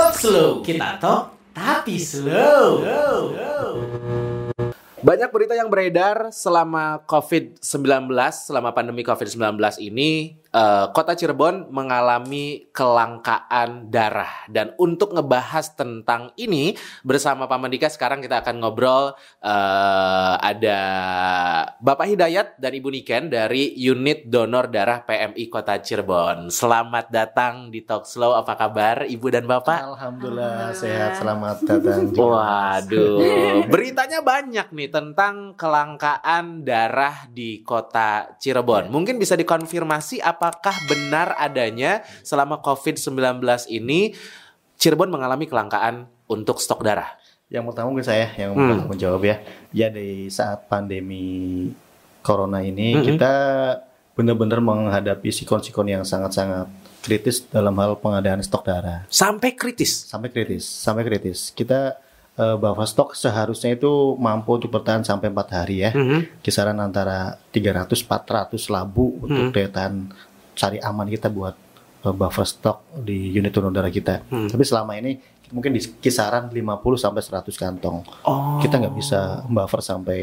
Talk slow, kita talk tapi slow. Banyak berita yang beredar selama COVID-19, selama pandemi COVID-19 ini, eh, kota Cirebon mengalami kelangkaan darah. Dan untuk ngebahas tentang ini, bersama Pak Mandika sekarang kita akan ngobrol, eh, ada Bapak Hidayat dan Ibu Niken dari Unit Donor Darah PMI Kota Cirebon. Selamat datang di Talk Slow, apa kabar Ibu dan Bapak? Alhamdulillah sehat selamat datang. Waduh, beritanya banyak nih tentang kelangkaan darah di kota Cirebon. Mungkin bisa dikonfirmasi apakah benar adanya selama COVID-19 ini Cirebon mengalami kelangkaan untuk stok darah. Yang pertama mungkin saya yang Hmm. menjawab ya. Ya di saat pandemi corona ini Mhm. kita benar-benar menghadapi sikon-sikon yang sangat-sangat kritis dalam hal pengadaan stok darah. Sampai kritis. Sampai kritis, sampai kritis. Kita eh, bahwa stok seharusnya itu mampu untuk bertahan sampai empat hari ya. Mhm. Kisaran antara 300-400 labu untuk Hmm. daya tahan cari aman kita buat eh, buffer stok di unit darah kita. Hmm. Tapi selama ini mungkin di kisaran 50 sampai 100 kantong. Oh. Kita nggak bisa buffer sampai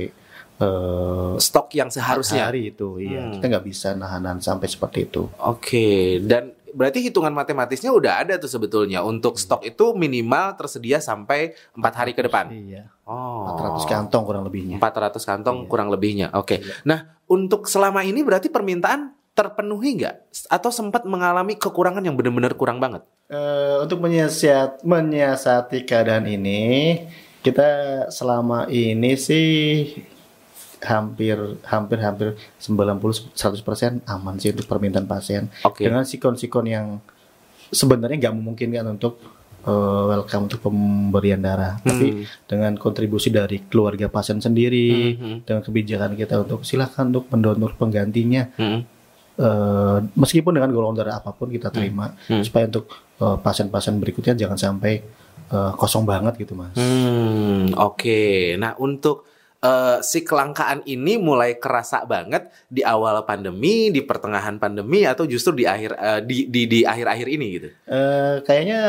eh stok yang seharusnya. hari itu. Iya, Hmm. kita nggak bisa nahanan sampai seperti itu. Oke, dan berarti hitungan matematisnya udah ada tuh sebetulnya untuk stok itu minimal tersedia sampai empat hari ke depan. Iya. Oh. 400 kantong kurang lebihnya. 400 kantong Iya. kurang lebihnya. Oke. Iya. Nah, untuk selama ini berarti permintaan terpenuhi nggak? Atau sempat mengalami kekurangan yang benar-benar kurang banget? Eh, untuk menyiasat, menyiasati keadaan ini, kita selama ini sih hampir hampir hampir 90 100% aman sih untuk permintaan pasien. Oke. Dengan sikon-sikon yang sebenarnya nggak memungkinkan untuk eh, welcome untuk pemberian darah. Tapi dengan kontribusi dari keluarga pasien sendiri, Mhm. dengan kebijakan kita untuk silakan untuk mendonor penggantinya Hmm. Eh, meskipun dengan golongan darah apa pun kita terima Hmm. supaya untuk eh, pasien-pasien berikutnya jangan sampai eh, kosong banget gitu mas. Hmm, oke. Nah, untuk eh, si kelangkaan ini mulai kerasa banget di awal pandemi, di pertengahan pandemi, atau justru di akhir eh, di di di akhir-akhir ini gitu. Eh, kayaknya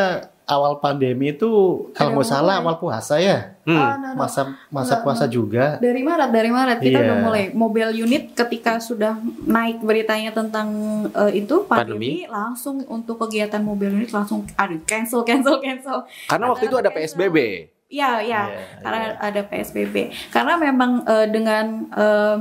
awal pandemi itu kalau nggak salah awal puasa ya Hmm. Oh, no, no. masa masa Enggak, puasa juga. Dari Maret, dari Maret kita Iya. udah mulai mobil unit ketika sudah naik beritanya tentang eh, itu pandemi, langsung untuk kegiatan mobil unit langsung aduh cancel cancel cancel. Karena waktu itu ada PSBB. Iya, iya. Iya, Karena iya. ada PSBB. Karena memang eh, dengan eh,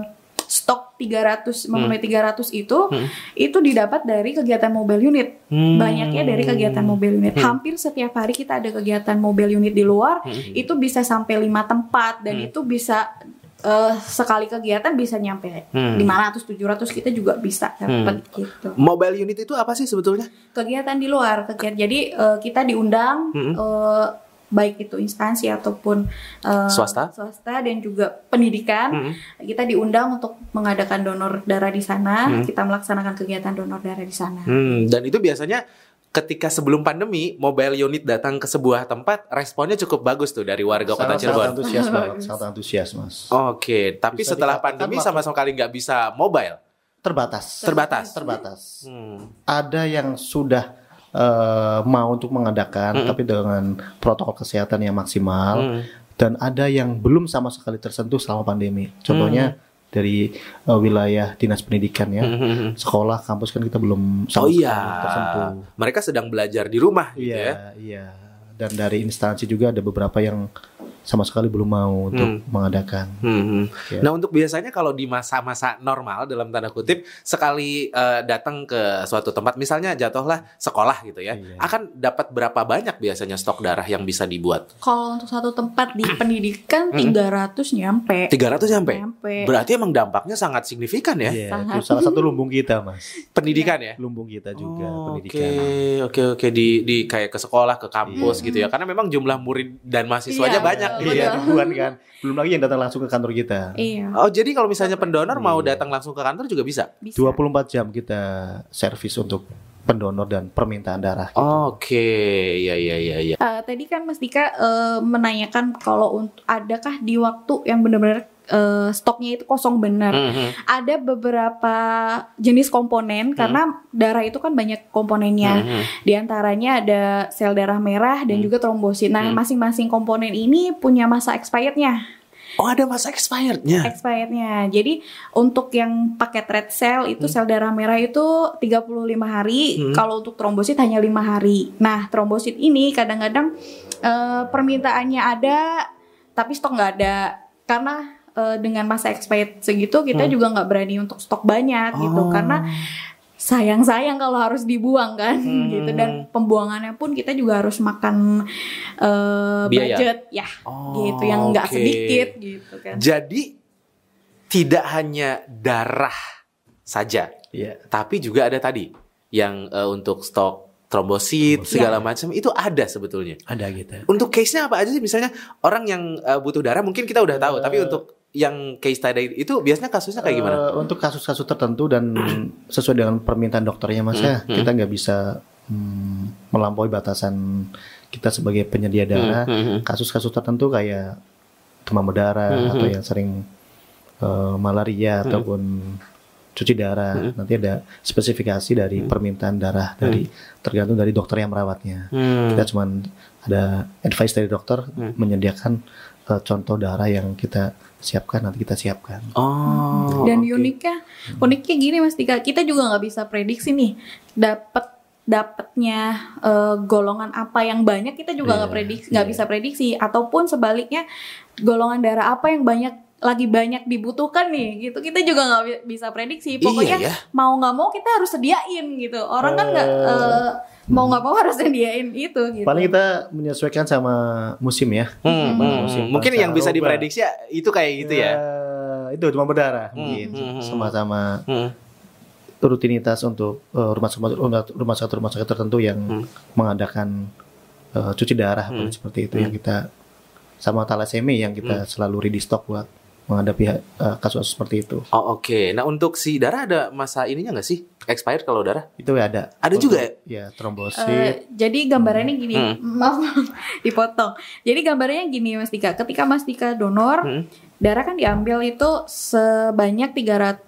stok 300 memenuhi 300 itu Hmm. itu didapat dari kegiatan mobil unit. Hmm. Banyaknya dari kegiatan mobil unit. Hmm. Hampir setiap hari kita ada kegiatan mobil unit di luar Hmm. itu bisa sampai lima tempat dan Hmm. itu bisa eh, sekali kegiatan bisa nyampe Hmm. 500 700 kita juga bisa dapat gitu. Mobile unit itu apa sih sebetulnya? Kegiatan di luar, kegiatan. Jadi eh, kita diundang Hmm. eh, baik itu instansi ataupun eh, Swasta? swasta dan juga pendidikan. Hmm. Kita diundang untuk mengadakan donor darah di sana, Hmm. kita melaksanakan kegiatan donor darah di sana. Hmm, dan itu biasanya ketika sebelum pandemi mobile unit datang ke sebuah tempat responnya cukup bagus tuh dari warga kota Sangat, sangat Cirebon. antusias banget, sangat antusias mas. Oke, tapi Bisa setelah pandemi waktu- sama sekali nggak bisa mobile, Terbatas. terbatas. Terbatas. Hmm. Ada yang sudah eh, mau untuk mengadakan, Mm-mm. tapi dengan protokol kesehatan yang maksimal. Hmm. dan ada yang belum sama sekali tersentuh selama pandemi. Contohnya dari uh, wilayah dinas pendidikan ya, Hmm. sekolah, kampus kan kita belum Oh sama sekali iya, tersentuh. mereka sedang belajar di rumah gitu ya. Iya, iya. Dan dari instansi juga ada beberapa yang sama sekali belum mau untuk Hmm. mengadakan. Hmm. Ya. Nah untuk biasanya kalau di masa-masa normal dalam tanda kutip sekali eh, datang ke suatu tempat, misalnya jatuhlah sekolah gitu ya, Iya. akan dapat berapa banyak biasanya stok darah yang bisa dibuat? Kalau untuk satu tempat di pendidikan Hmm. 300 nyampe. 300 sampai. Nyampe. Berarti emang dampaknya sangat signifikan ya Iya, Sangat. itu salah satu lumbung kita, Mas. pendidikan ya. Lumbung kita juga Oh, pendidikan. Oke, oke, oke di di kayak ke sekolah, ke kampus Iya. gitu ya. Karena memang jumlah murid dan mahasiswanya Iya, banyak Iya, ya. ribuan kan. Belum lagi yang datang langsung ke kantor kita. Iya. Oh, jadi kalau misalnya pendonor mau Iya. datang langsung ke kantor juga bisa. Bisa. 24 jam kita servis untuk pendonor dan permintaan darah. Oke, ya ya ya ya. Eh, tadi kan Mas Dika eh, menanyakan kalau untuk adakah di waktu yang benar-benar eh, stoknya itu kosong benar. Mhm. Ada beberapa jenis komponen karena darah itu kan banyak komponennya. Mhm. Di antaranya ada sel darah merah dan juga trombosit. Nah, Hmm. masing-masing komponen ini punya masa expirednya. Oh ada masa expirednya. Expirednya. Jadi untuk yang paket red cell itu sel darah merah itu 35 hari. Hmm. Kalau untuk trombosit hanya lima hari. Nah, trombosit ini kadang-kadang eh, permintaannya ada, tapi stok nggak ada. Karena eh, dengan masa expired segitu kita Hmm. juga nggak berani untuk stok banyak gitu. Oh. Karena sayang-sayang kalau harus dibuang kan Hmm. gitu dan pembuangannya pun kita juga harus makan eh, Biaya. budget ya Oh, gitu yang nggak oke. sedikit gitu kan. Jadi tidak hanya darah saja, Iya. tapi juga ada tadi yang eh, untuk stok trombosit Trombosit. segala macam itu ada sebetulnya. Ada gitu. Untuk case-nya apa aja sih? Misalnya orang yang eh, butuh darah mungkin kita udah tahu, Eh. tapi untuk yang case tadi itu biasanya kasusnya kayak gimana? Eh, untuk kasus-kasus tertentu dan sesuai dengan permintaan dokternya mas ya, Hmm, hmm. kita nggak bisa hmm, melampaui batasan kita sebagai penyedia darah. Hmm, hmm. Kasus-kasus tertentu kayak demam berdarah atau yang sering eh, malaria ataupun cuci darah. Hmm. Nanti ada spesifikasi dari permintaan darah dari tergantung dari dokter yang merawatnya. Hmm. Kita cuman ada advice dari dokter Hmm. menyediakan eh, contoh darah yang kita siapkan nanti kita siapkan. Oh. Dan oke. uniknya, uniknya gini Mas Dika, kita juga nggak bisa prediksi nih dapat dapatnya eh, golongan apa yang banyak kita juga nggak Iya, prediksi nggak iya. bisa prediksi ataupun sebaliknya golongan darah apa yang banyak lagi banyak dibutuhkan nih gitu kita juga nggak bi- bisa prediksi pokoknya Iya ya. mau nggak mau kita harus sediain gitu orang kan nggak Eh. Mau nggak mau harus sediain itu gitu Paling kita menyesuaikan sama musim ya. Hmm, Hmm. hmm, Musim hmm. Mungkin yang bisa pancaroba. diprediksi ya, itu kayak gitu ya. itu cuma berdarah Hmm, mungkin hmm, hmm. sama-sama Hmm. rutinitas untuk eh, rumah sakit rumah, rumah sakit rumah sakit tertentu yang Hmm. mengadakan eh, cuci darah Hmm. seperti itu yang kita sama talasemi yang kita selalu ready stock buat menghadapi eh, kasus seperti itu. Oh oke. Nah untuk si darah ada masa ininya nggak sih? Expired kalau darah? Itu ada. Ada juga ya? Ya trombosit. Eh, jadi gambarannya gini, Hmm. maaf dipotong. Jadi gambarannya gini Mas Dika, ketika Mas Dika donor, Hmm. Darah kan diambil itu sebanyak 350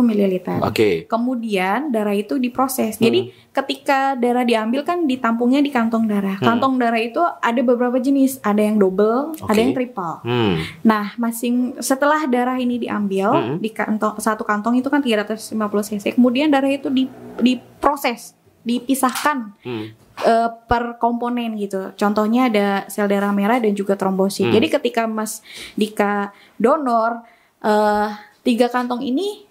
ml. Oke. Kemudian darah itu diproses. Jadi ketika darah diambil kan ditampungnya di kantong darah. Hmm. Kantong darah itu ada beberapa jenis, ada yang double, Oke. ada yang triple. Hmm. Nah, masing setelah darah ini diambil Hmm. di kantong satu kantong itu kan 350 cc. Kemudian darah itu di, diproses, dipisahkan Hmm. Eh, per komponen gitu. Contohnya ada sel darah merah dan juga trombosit. Hmm. Jadi ketika Mas Dika donor eh, tiga kantong ini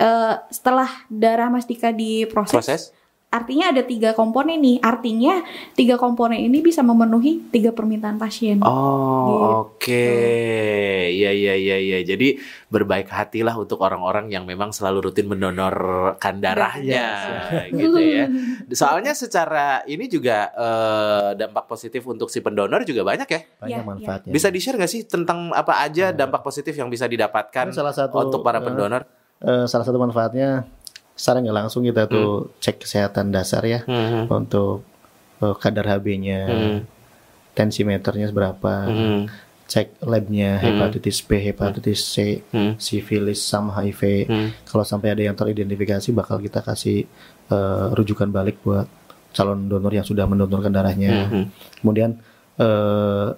eh, setelah darah Mas Dika diproses Proses? Artinya ada tiga komponen nih. Artinya tiga komponen ini bisa memenuhi tiga permintaan pasien. Oh, Gitu. oke. Ya, ya, ya, ya. Jadi berbaik hatilah untuk orang-orang yang memang selalu rutin mendonorkan darahnya, gitu ya. Soalnya secara ini juga eh, dampak positif untuk si pendonor juga banyak ya. banyak Iya, manfaatnya. Bisa di-share nggak sih tentang apa aja dampak positif yang bisa didapatkan Ini salah satu untuk para eh, pendonor? eh, salah satu manfaatnya secara nggak langsung kita tuh cek kesehatan dasar ya Hmm, untuk eh, kadar HB-nya, hmm, tensimeternya seberapa, hmm, cek labnya Hmm. hepatitis B, hepatitis C, hmm, sifilis sama HIV. hmm. Kalau sampai ada yang teridentifikasi bakal kita kasih eh, rujukan balik buat calon donor yang sudah mendonorkan darahnya. Hmm, hmm. Kemudian eh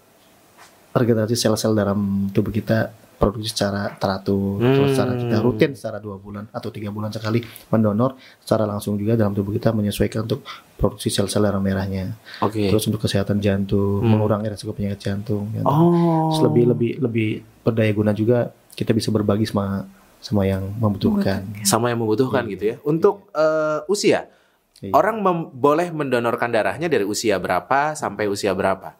regenerasi sel-sel dalam tubuh kita produksi secara teratur, Hmm. terus secara kita rutin secara dua bulan atau tiga bulan sekali mendonor, secara langsung juga dalam tubuh kita menyesuaikan untuk produksi sel-sel darah merahnya. Oke. Terus untuk kesehatan jantung, Hmm. mengurangi resiko penyakit jantung. ya. Oh. Terus lebih lebih lebih berdaya guna juga kita bisa berbagi sama sama yang membutuhkan. sama yang membutuhkan Iya. gitu ya. Untuk eh, usia, Iya. orang mem- boleh mendonorkan darahnya dari usia berapa sampai usia berapa?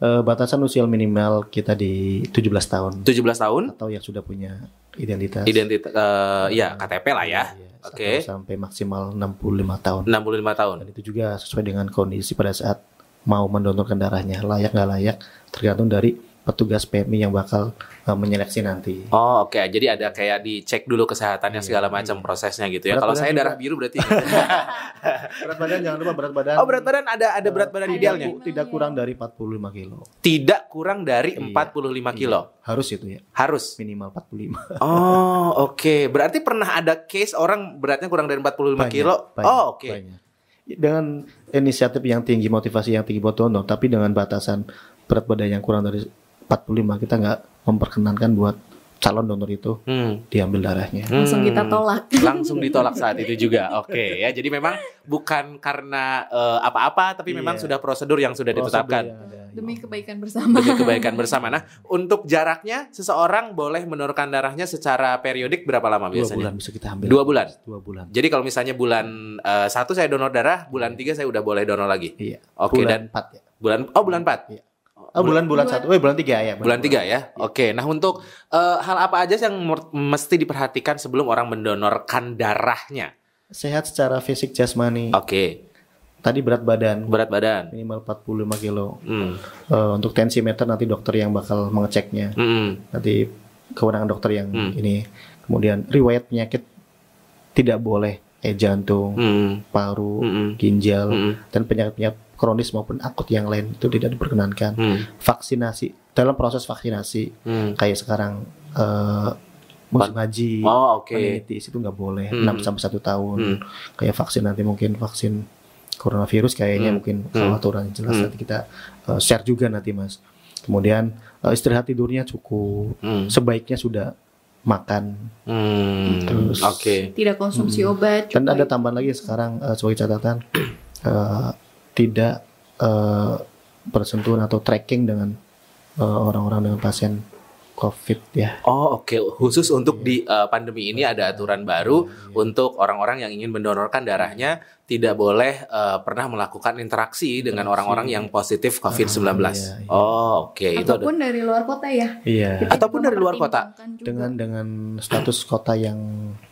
Eh, batasan usia minimal kita di 17 tahun 17 tahun, atau yang sudah punya identitas. identitas, ya KTP lah ya. Iya, Oke. atau sampai maksimal 65 tahun. 65 tahun. Dan itu juga sesuai dengan kondisi pada saat mau mendonorkan darahnya layak nggak layak tergantung dari petugas PMI yang bakal uh, menyeleksi nanti. Oh oke, jadi ada kayak dicek dulu kesehatannya Iya, segala macam iya. prosesnya gitu ya. Berat Kalau saya juga. darah biru berarti. Berat badan jangan lupa berat badan. oh berat badan ada ada berat badan Ada. idealnya. Tidak, tidak kurang dari 45 kilo. Tidak kurang dari Iya. 45 kilo. Harus itu ya, Harus. minimal 45. Oh oke, berarti pernah ada case orang beratnya kurang dari 45 Banyak, kilo. banyak, oh oke. banyak. Dengan inisiatif yang tinggi, motivasi yang tinggi buat donor, tapi dengan batasan berat badan yang kurang dari 45 kita nggak memperkenankan buat calon donor itu Hmm. diambil darahnya. Langsung kita Hmm. tolak. Langsung ditolak saat itu juga. Oke ya. Jadi memang bukan karena eh, apa-apa tapi memang Iya. sudah prosedur yang sudah ditetapkan. Prosedur yang ada. Demi kebaikan bersama. Demi kebaikan bersama. Nah, untuk jaraknya seseorang boleh menurunkan darahnya secara periodik berapa lama dua biasanya? bulan bisa kita ambil. Dua bulan. Dua bulan. Jadi kalau misalnya bulan eh, satu saya donor darah, bulan tiga saya udah boleh donor lagi. Iya. Oke, bulan dan- 4 ya. Bulan oh bulan 4. Iya. Oh, bulan bulan satu, eh bulan tiga ya. Bulan tiga ya. Oke. Nah, untuk eh, hal apa aja yang mesti diperhatikan sebelum orang mendonorkan darahnya? Sehat secara fisik jasmani. Oke. Tadi berat badan Berat badan. minimal 45 kilo. Hmm. Eh, untuk tensimeter nanti dokter yang bakal mengeceknya. Hmm. Nanti kewenangan dokter yang Hmm. ini. Kemudian riwayat penyakit tidak boleh eh jantung, Hmm. paru, Hmm. ginjal Hmm. dan penyakit-penyakit kronis maupun akut yang lain itu tidak diperkenankan. Hmm. Vaksinasi dalam proses vaksinasi Hmm. kayak sekarang eh musim haji, Oh, oke. meningitis itu nggak boleh Hmm. 6 sampai 1 tahun. Hmm. Kayak vaksin nanti mungkin vaksin coronavirus kayaknya Hmm. mungkin Hmm. kalau aturan jelas Hmm. nanti kita eh, share juga nanti Mas. Kemudian eh, istirahat tidurnya cukup. Hmm. Sebaiknya sudah makan. Hmm. Terus- Oke. Tidak konsumsi obat. Dan ada tambahan lagi sekarang eh, sebagai catatan eh, tidak eh, bersentuhan atau tracking dengan eh, orang-orang dengan pasien COVID ya. Oh oke khusus untuk di uh, pandemi ini ada aturan baru Iya. untuk orang-orang yang ingin mendonorkan darahnya tidak boleh uh, pernah melakukan interaksi dengan orang-orang yang positif COVID-19. Ah, iya, iya. Oh oke itu ada. Ataupun dari luar kota ya. Iya. Kita Ataupun dari luar kota. juga. Dengan dengan status kota yang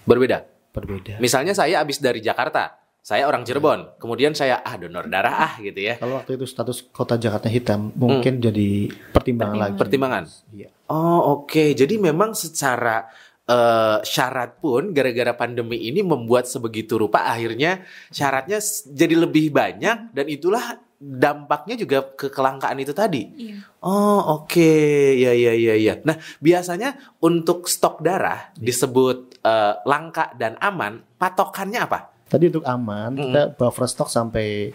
berbeda. berbeda. Misalnya saya habis dari Jakarta, saya orang Cirebon, kemudian saya ah donor darah ah gitu ya. Kalau waktu itu status kota Jakarta hitam mungkin jadi pertimbangan lagi. Pertimbangan. Iya. Oh oke, jadi memang secara eh, syarat pun gara-gara pandemi ini membuat sebegitu rupa akhirnya syaratnya jadi lebih banyak dan itulah dampaknya juga ke kelangkaan itu tadi. Iya. Oh oke, ya ya ya ya. Nah biasanya untuk stok darah disebut eh, langka dan aman, patokannya apa? Tadi untuk aman Mm. kita buffer stok sampai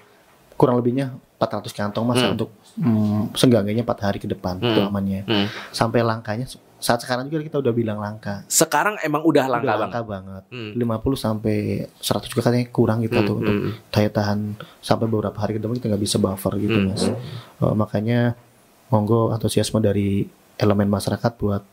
kurang lebihnya 400 kantong masa Hmm. untuk mm, seenggaknya 4 hari ke depan itu Hmm. amannya. Hmm. Sampai langkanya saat sekarang juga kita udah bilang langka. Sekarang emang udah langka udah langka banget. Hmm. 50 sampai 100 juga katanya kurang gitu Hmm, tuh untuk hmm. daya tahan sampai beberapa hari ke depan kita nggak bisa buffer gitu Hmm, mas. Eh, makanya monggo antusiasme dari elemen masyarakat buat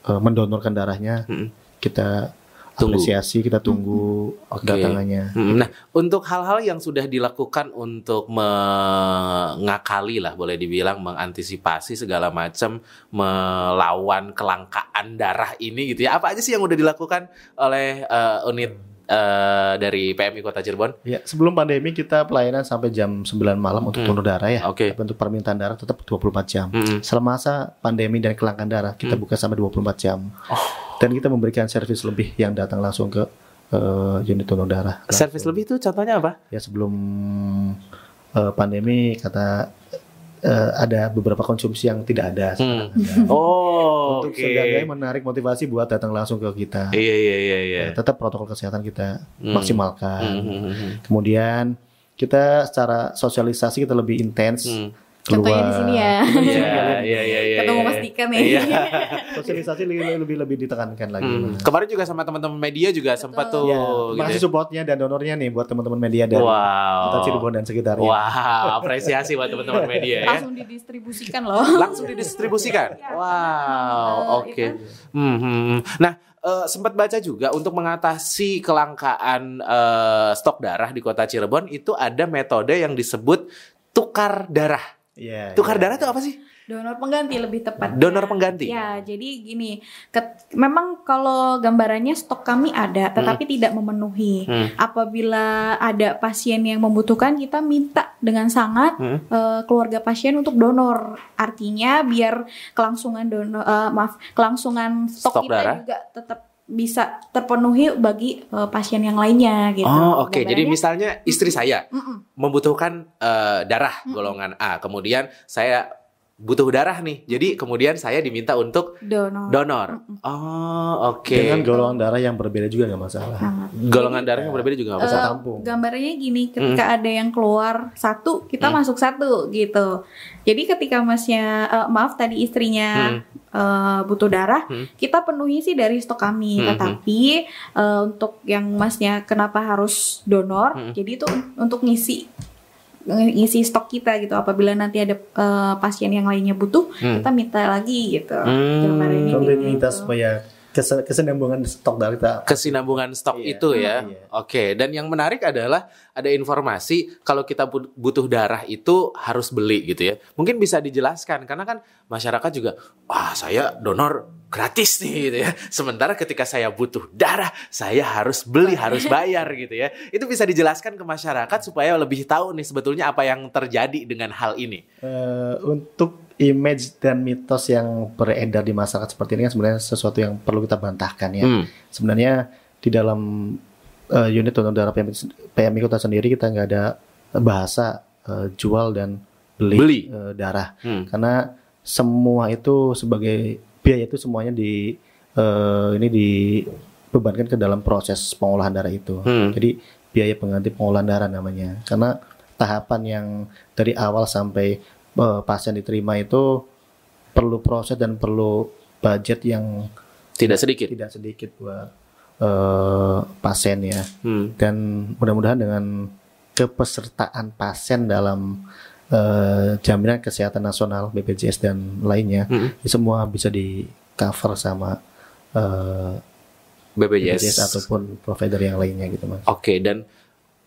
eh, mendonorkan darahnya Hmm. kita Tunggu. apresiasi kita tunggu kedatangannya. Hmm, Nah, untuk hal-hal yang sudah dilakukan untuk mengakali lah, boleh dibilang mengantisipasi segala macam melawan kelangkaan darah ini gitu ya. Apa aja sih yang udah dilakukan oleh eh, unit eh, dari PMI Kota Cirebon? Ya, sebelum pandemi kita pelayanan sampai jam 9 malam untuk Hmm. donor darah ya. Oke. Tapi untuk permintaan darah tetap 24 jam. Hmm. Selama masa pandemi dan kelangkaan darah kita Hmm. buka sampai 24 jam. Oh. Dan kita memberikan servis lebih yang datang langsung ke eh, unit donor darah. Servis lebih itu contohnya apa? Ya sebelum eh, pandemi kata eh, ada beberapa konsumsi yang tidak ada. Hmm. ada. Oh, Untuk oke. seenggaknya menarik motivasi buat datang langsung ke kita. Iya iya iya iya. Ya, tetap protokol kesehatan kita Hmm. maksimalkan. Hmm, hmm, hmm, hmm. Kemudian kita secara sosialisasi kita lebih intens Hmm. Contohnya di sini ya. Iya iya iya iya. Ketemu iya. Mas Dika nih. Iya. Sosialisasi lebih lebih, lebih ditekankan lagi. Hmm. Kemarin juga sama teman-teman media juga sempat tuh Ya, gitu. masih ya. supportnya dan donornya nih buat teman-teman media dari Wow. Kota Cirebon dan sekitarnya. Wow, apresiasi buat teman-teman media ya. Langsung didistribusikan loh. Langsung didistribusikan. Wow, oke. itu Hmm, hmm, hmm. Nah, eh, sempat baca juga untuk mengatasi kelangkaan eh, stok darah di Kota Cirebon itu ada metode yang disebut tukar darah. Iya, Tukar iya. darah itu apa sih? Donor pengganti lebih tepat. Donor pengganti. Ya, jadi gini, ket- memang kalau gambarannya stok kami ada, tetapi tidak memenuhi. Hmm. Apabila ada pasien yang membutuhkan, kita minta dengan sangat Hmm. eh, keluarga pasien untuk donor. Artinya biar kelangsungan donor, eh, maaf, kelangsungan stok, Stok kita darah. juga tetap bisa terpenuhi bagi eh, pasien yang lainnya gitu. Oh, oke. Jadi Gambarannya- misalnya istri saya Mm-mm. membutuhkan eh, darah Hmm. golongan A, kemudian saya butuh darah nih. Jadi kemudian saya diminta untuk donor. donor. Oh, oke. Dengan golongan darah yang berbeda juga nggak masalah. Nah, Golongan darah yang berbeda juga nggak Eh, masalah. tampung. gambarnya gini, ketika ada yang keluar satu, kita Hmm. masuk satu gitu. Jadi ketika masnya, eh, maaf tadi istrinya eh, butuh darah, Hmm. kita penuhi sih dari stok kami. Hmm, Tetapi eh, untuk yang masnya kenapa harus donor, Hmm. jadi itu un- untuk ngisi ngisi stok kita gitu. Apabila nanti ada eh, pasien yang lainnya butuh, Hmm. kita minta lagi gitu. Hmm. Untuk gitu. supaya kes- kesenambungan stok darah kita kesinambungan stok Iya. itu ya. Iya. Oke, dan yang menarik adalah ada informasi kalau kita bu- butuh darah itu harus beli gitu ya. Mungkin bisa dijelaskan karena kan masyarakat juga wah saya donor gratis nih gitu ya. Sementara ketika saya butuh darah, saya harus beli, harus bayar gitu ya. Itu bisa dijelaskan ke masyarakat supaya lebih tahu nih sebetulnya apa yang terjadi dengan hal ini. Eh, untuk image dan mitos yang beredar di masyarakat seperti ini kan sebenarnya sesuatu yang perlu kita bantahkan ya. Hmm. Sebenarnya di dalam eh, unit donor darah PMI, PMI Kota sendiri kita nggak ada bahasa eh, jual dan beli, Beli. eh, darah Hmm. karena semua itu sebagai biaya itu semuanya di eh, ini dibebankan ke dalam proses pengolahan darah itu. Hmm. Jadi biaya pengganti pengolahan darah namanya. Karena tahapan yang dari awal sampai eh, pasien diterima itu perlu proses dan perlu budget yang Tidak sedikit. tidak sedikit buat eh, pasien ya. Hmm. Dan mudah-mudahan dengan kepesertaan pasien dalam eh, jaminan kesehatan nasional BPJS dan lainnya, Hmm. ini semua bisa di cover sama eh, BPJS BPJS. ataupun provider yang lainnya gitu mas. Oke, dan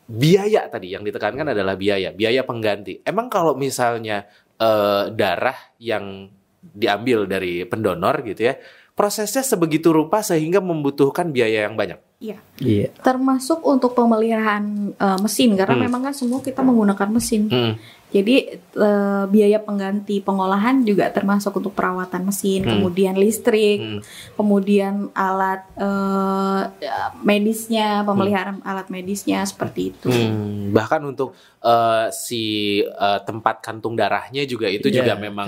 biaya tadi yang ditekankan adalah biaya, biaya pengganti. Emang kalau misalnya eh, darah yang diambil dari pendonor gitu ya, prosesnya sebegitu rupa sehingga membutuhkan biaya yang banyak. Iya. Iya. Termasuk untuk pemeliharaan eh, mesin karena Hmm. memang kan semua kita menggunakan mesin. Hmm. Jadi eh, biaya pengganti pengolahan juga termasuk untuk perawatan mesin, Hmm. kemudian listrik, Hmm. kemudian alat eh, medisnya, pemeliharaan alat medisnya seperti itu. Hmm, bahkan untuk eh, si eh, tempat kantung darahnya juga itu Iya, juga memang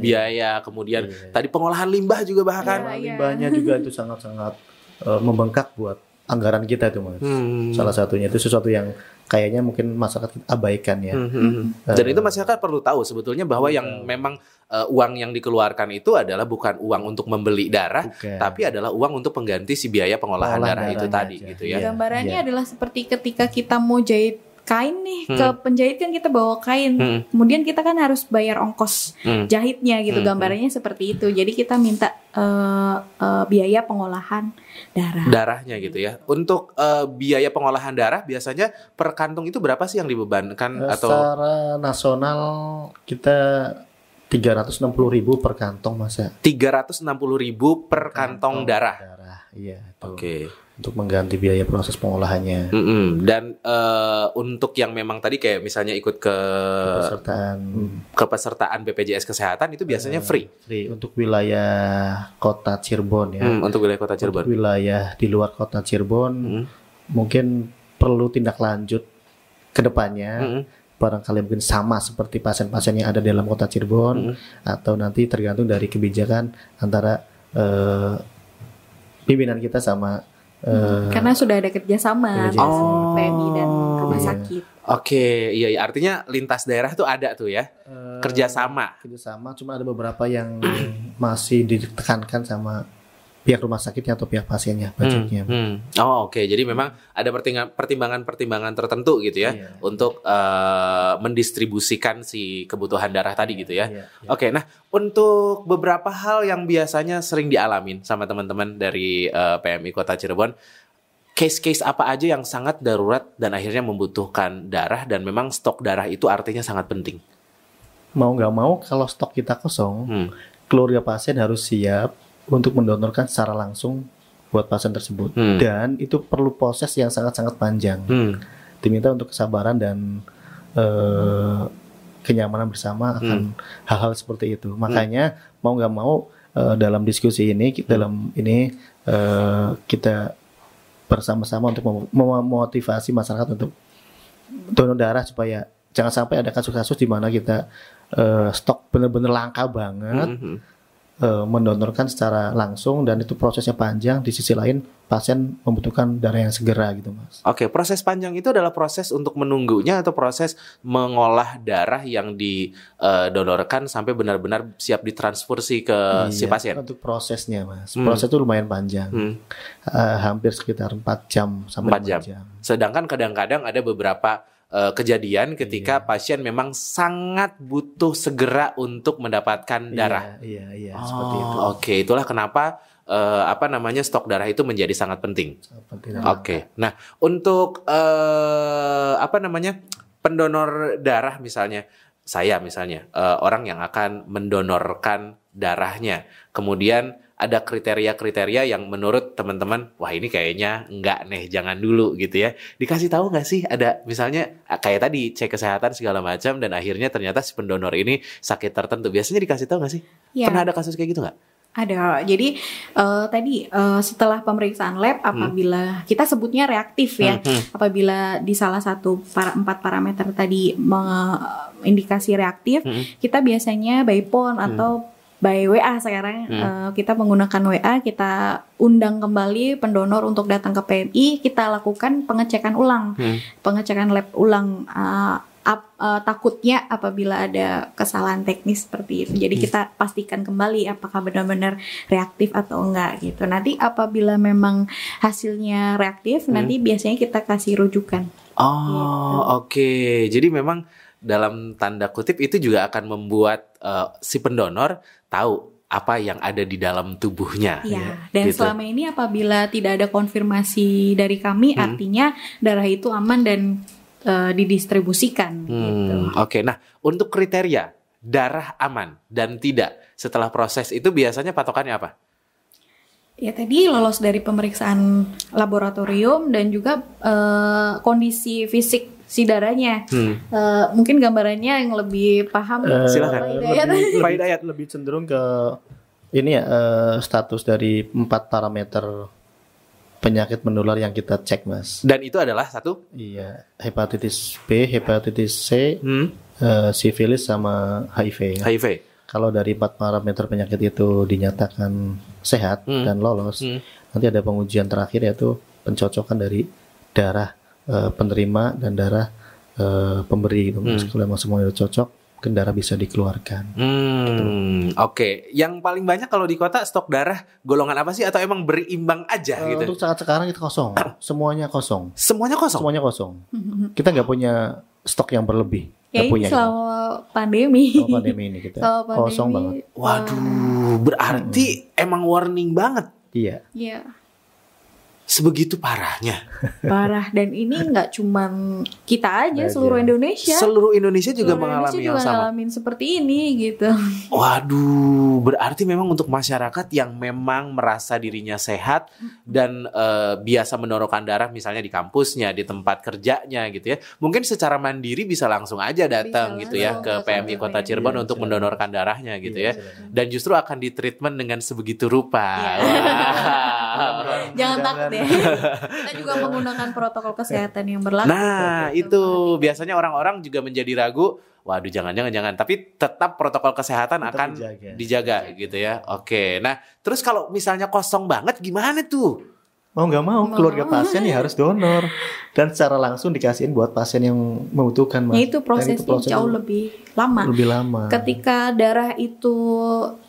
biaya. Kemudian Iya. tadi pengolahan limbah juga bahkan. Iya, iya. Limbahnya juga itu sangat-sangat eh, membengkak buat anggaran kita itu mas. Hmm. Salah satunya itu sesuatu yang kayaknya mungkin masyarakat abaikan ya. Hmm, hmm, hmm. Dan itu masyarakat perlu tahu sebetulnya bahwa yang tahu. memang eh, uang yang dikeluarkan itu adalah bukan uang untuk membeli darah, Bukan. tapi adalah uang untuk pengganti si biaya pengolahan Pengolahan darah itu tadi aja. gitu ya. Iya. Gambarannya iya. adalah seperti ketika kita mau jahit kain nih Hmm. ke penjahit kan kita bawa kain, Hmm. kemudian kita kan harus bayar ongkos Hmm. jahitnya gitu. Hmm. Gambarannya seperti itu. Jadi kita minta eh, eh, biaya pengolahan darah. Darahnya gitu ya. Untuk eh, biaya pengolahan darah biasanya per kantung itu berapa sih yang dibebankan Eh, atau Secara nasional kita 360.000 ribu per kantong mas ya. 360.000 ribu per kantong darah. Darah, iya. Oke. Untuk mengganti biaya proses pengolahannya. Mm-mm. Dan eh, untuk yang memang tadi kayak misalnya ikut ke Pesertaan kepesertaan BPJS kesehatan itu biasanya free. free untuk wilayah kota Cirebon ya. Hmm, untuk wilayah kota Untuk Cirebon. wilayah di luar kota Cirebon Hmm. mungkin perlu tindak lanjut ke depannya. Mm-mm. Barangkali mungkin sama seperti pasien-pasien yang ada di dalam kota Cirebon Hmm. atau nanti tergantung dari kebijakan antara eh, pimpinan kita sama eh, Karena sudah ada kerjasama Oh. PMI dan rumah Iya. sakit. Oke, iya, iya artinya lintas daerah tuh ada tuh ya eh, kerjasama. kerjasama cuma ada beberapa yang masih ditekankan sama pihak rumah sakitnya atau pihak pasiennya budgetnya. Hmm, hmm. Oh oke, jadi memang ada pertimbangan-pertimbangan tertentu gitu ya Iya. untuk eh, mendistribusikan si kebutuhan darah tadi gitu ya. Iya, iya. Oke, nah untuk beberapa hal yang biasanya sering dialamin sama teman-teman dari eh, PMI Kota Cirebon, case-case apa aja yang sangat darurat dan akhirnya membutuhkan darah dan memang stok darah itu artinya sangat penting. mau nggak mau kalau stok kita kosong, Hmm. keluarga pasien harus siap untuk mendonorkan secara langsung buat pasien tersebut. Hmm. Dan itu perlu proses yang sangat-sangat panjang. Hmm. Diminta untuk kesabaran dan eh, kenyamanan bersama akan hal-hal seperti itu. Makanya mau nggak mau eh, dalam diskusi ini, ki- dalam ini eh, kita bersama-sama untuk mem- memotivasi masyarakat untuk donor darah supaya jangan sampai ada kasus-kasus di mana kita eh, stok benar-benar langka banget Hmm. Eh, mendonorkan secara langsung dan itu prosesnya panjang. Di sisi lain pasien membutuhkan darah yang segera gitu mas. Oke, proses panjang itu adalah proses untuk menunggunya atau proses mengolah darah yang didonorkan sampai benar-benar siap ditransfusi ke si Iya, pasien. Untuk prosesnya mas, Hmm. proses itu lumayan panjang, Hmm. Eh, hampir sekitar 4 jam sampai 4 lima jam. Sedangkan kadang-kadang ada beberapa eh, kejadian ketika Iya. pasien memang sangat butuh segera untuk mendapatkan darah. Iya, iya, iya Oh, seperti itu. Oke, itulah kenapa eh, apa namanya stok darah itu menjadi sangat penting. Oke. Nah, untuk eh, apa namanya pendonor darah misalnya, saya misalnya eh, orang yang akan mendonorkan darahnya, kemudian ada kriteria-kriteria yang menurut teman-teman, wah ini kayaknya enggak nih, jangan dulu gitu ya. Dikasih tahu nggak sih ada misalnya kayak tadi cek kesehatan segala macam dan akhirnya ternyata si pendonor ini sakit tertentu. Biasanya dikasih tahu nggak sih? Ya. Pernah ada kasus kayak gitu nggak? Ada. Jadi eh, tadi eh, setelah pemeriksaan lab apabila kita sebutnya reaktif ya, Hmm, apabila di salah satu para empat parameter tadi mengindikasi reaktif, Hmm. kita biasanya by phone atau by WA sekarang Hmm. eh, kita menggunakan WA, kita undang kembali pendonor untuk datang ke PMI, kita lakukan pengecekan ulang, Hmm. pengecekan lab ulang. eh, ap- eh, takutnya apabila ada kesalahan teknis seperti itu. Jadi Hmm. kita pastikan kembali apakah benar-benar reaktif atau enggak gitu. Nanti apabila memang hasilnya reaktif, Hmm. nanti biasanya kita kasih rujukan. Oh, Gitu. oke. Jadi memang dalam tanda kutip itu juga akan membuat eh, si pendonor tahu apa yang ada di dalam tubuhnya. Ya, dan Gitu. selama ini apabila tidak ada konfirmasi dari kami, Hmm. artinya darah itu aman dan eh, didistribusikan gitu. Hmm, Oke, nah untuk kriteria darah aman dan tidak setelah proses itu biasanya patokannya apa? Ya tadi lolos dari pemeriksaan laboratorium dan juga eh, kondisi fisik si darahnya. Hmm. Eh, mungkin gambarannya yang lebih paham. Eh, Silakan. Lebih, Pak lebih, Hidayat. lebih cenderung ke ini ya eh, status dari empat parameter penyakit menular yang kita cek mas. Dan itu adalah satu. Iya, hepatitis B, hepatitis C, Hmm, eh, sifilis sama HIV. ya. HIV. Kalau dari empat parameter penyakit itu dinyatakan sehat Hmm. dan lolos, Hmm. nanti ada pengujian terakhir yaitu pencocokan dari darah eh, penerima dan darah eh, pemberi. Gitu. Mas. Kalau emang semuanya cocok, darah bisa dikeluarkan. Hmm, oke. Yang paling banyak kalau di kota stok darah golongan apa sih atau emang berimbang aja Eh, gitu? Untuk saat sekarang kita kosong, semuanya kosong, Semuanya kosong. semuanya kosong. Kita nggak punya stok yang berlebih, Ya punya. selama pandemi. Kalau pandemi ini kita Selama pandemi. kosong banget. Waduh, berarti emang warning banget. Iya. Ya, Sebegitu parahnya. parah dan ini nggak cuman kita aja, seluruh Indonesia. Seluruh Indonesia juga Seluruh mengalami Indonesia yang juga sama. ngalamin seperti ini gitu. Waduh, berarti memang untuk masyarakat yang memang merasa dirinya sehat dan eh, biasa mendonorkan darah misalnya di kampusnya, di tempat kerjanya gitu ya. Mungkin secara mandiri bisa langsung aja datang gitu ya ke PMI Kota PMI. Cirebon Iya, untuk mendonorkan darahnya gitu Iya, ya. Dan justru akan ditreatment dengan sebegitu rupa. Iya. Wah. Jangan takut ya. Kita juga menggunakan protokol kesehatan yang berlaku. Nah, Gitu. itu biasanya orang-orang juga menjadi ragu. Waduh, jangan-jangan jangan. Tapi tetap protokol kesehatan Tetap akan dijaga. dijaga gitu ya. Oke. Nah, terus kalau misalnya kosong banget gimana tuh? Mau nggak mau, Mau. keluarga pasien ya harus donor dan secara langsung dikasihin buat pasien yang membutuhkan. Mas. Ya itu prosesnya proses jauh lebih lama. lebih lama. Ketika darah itu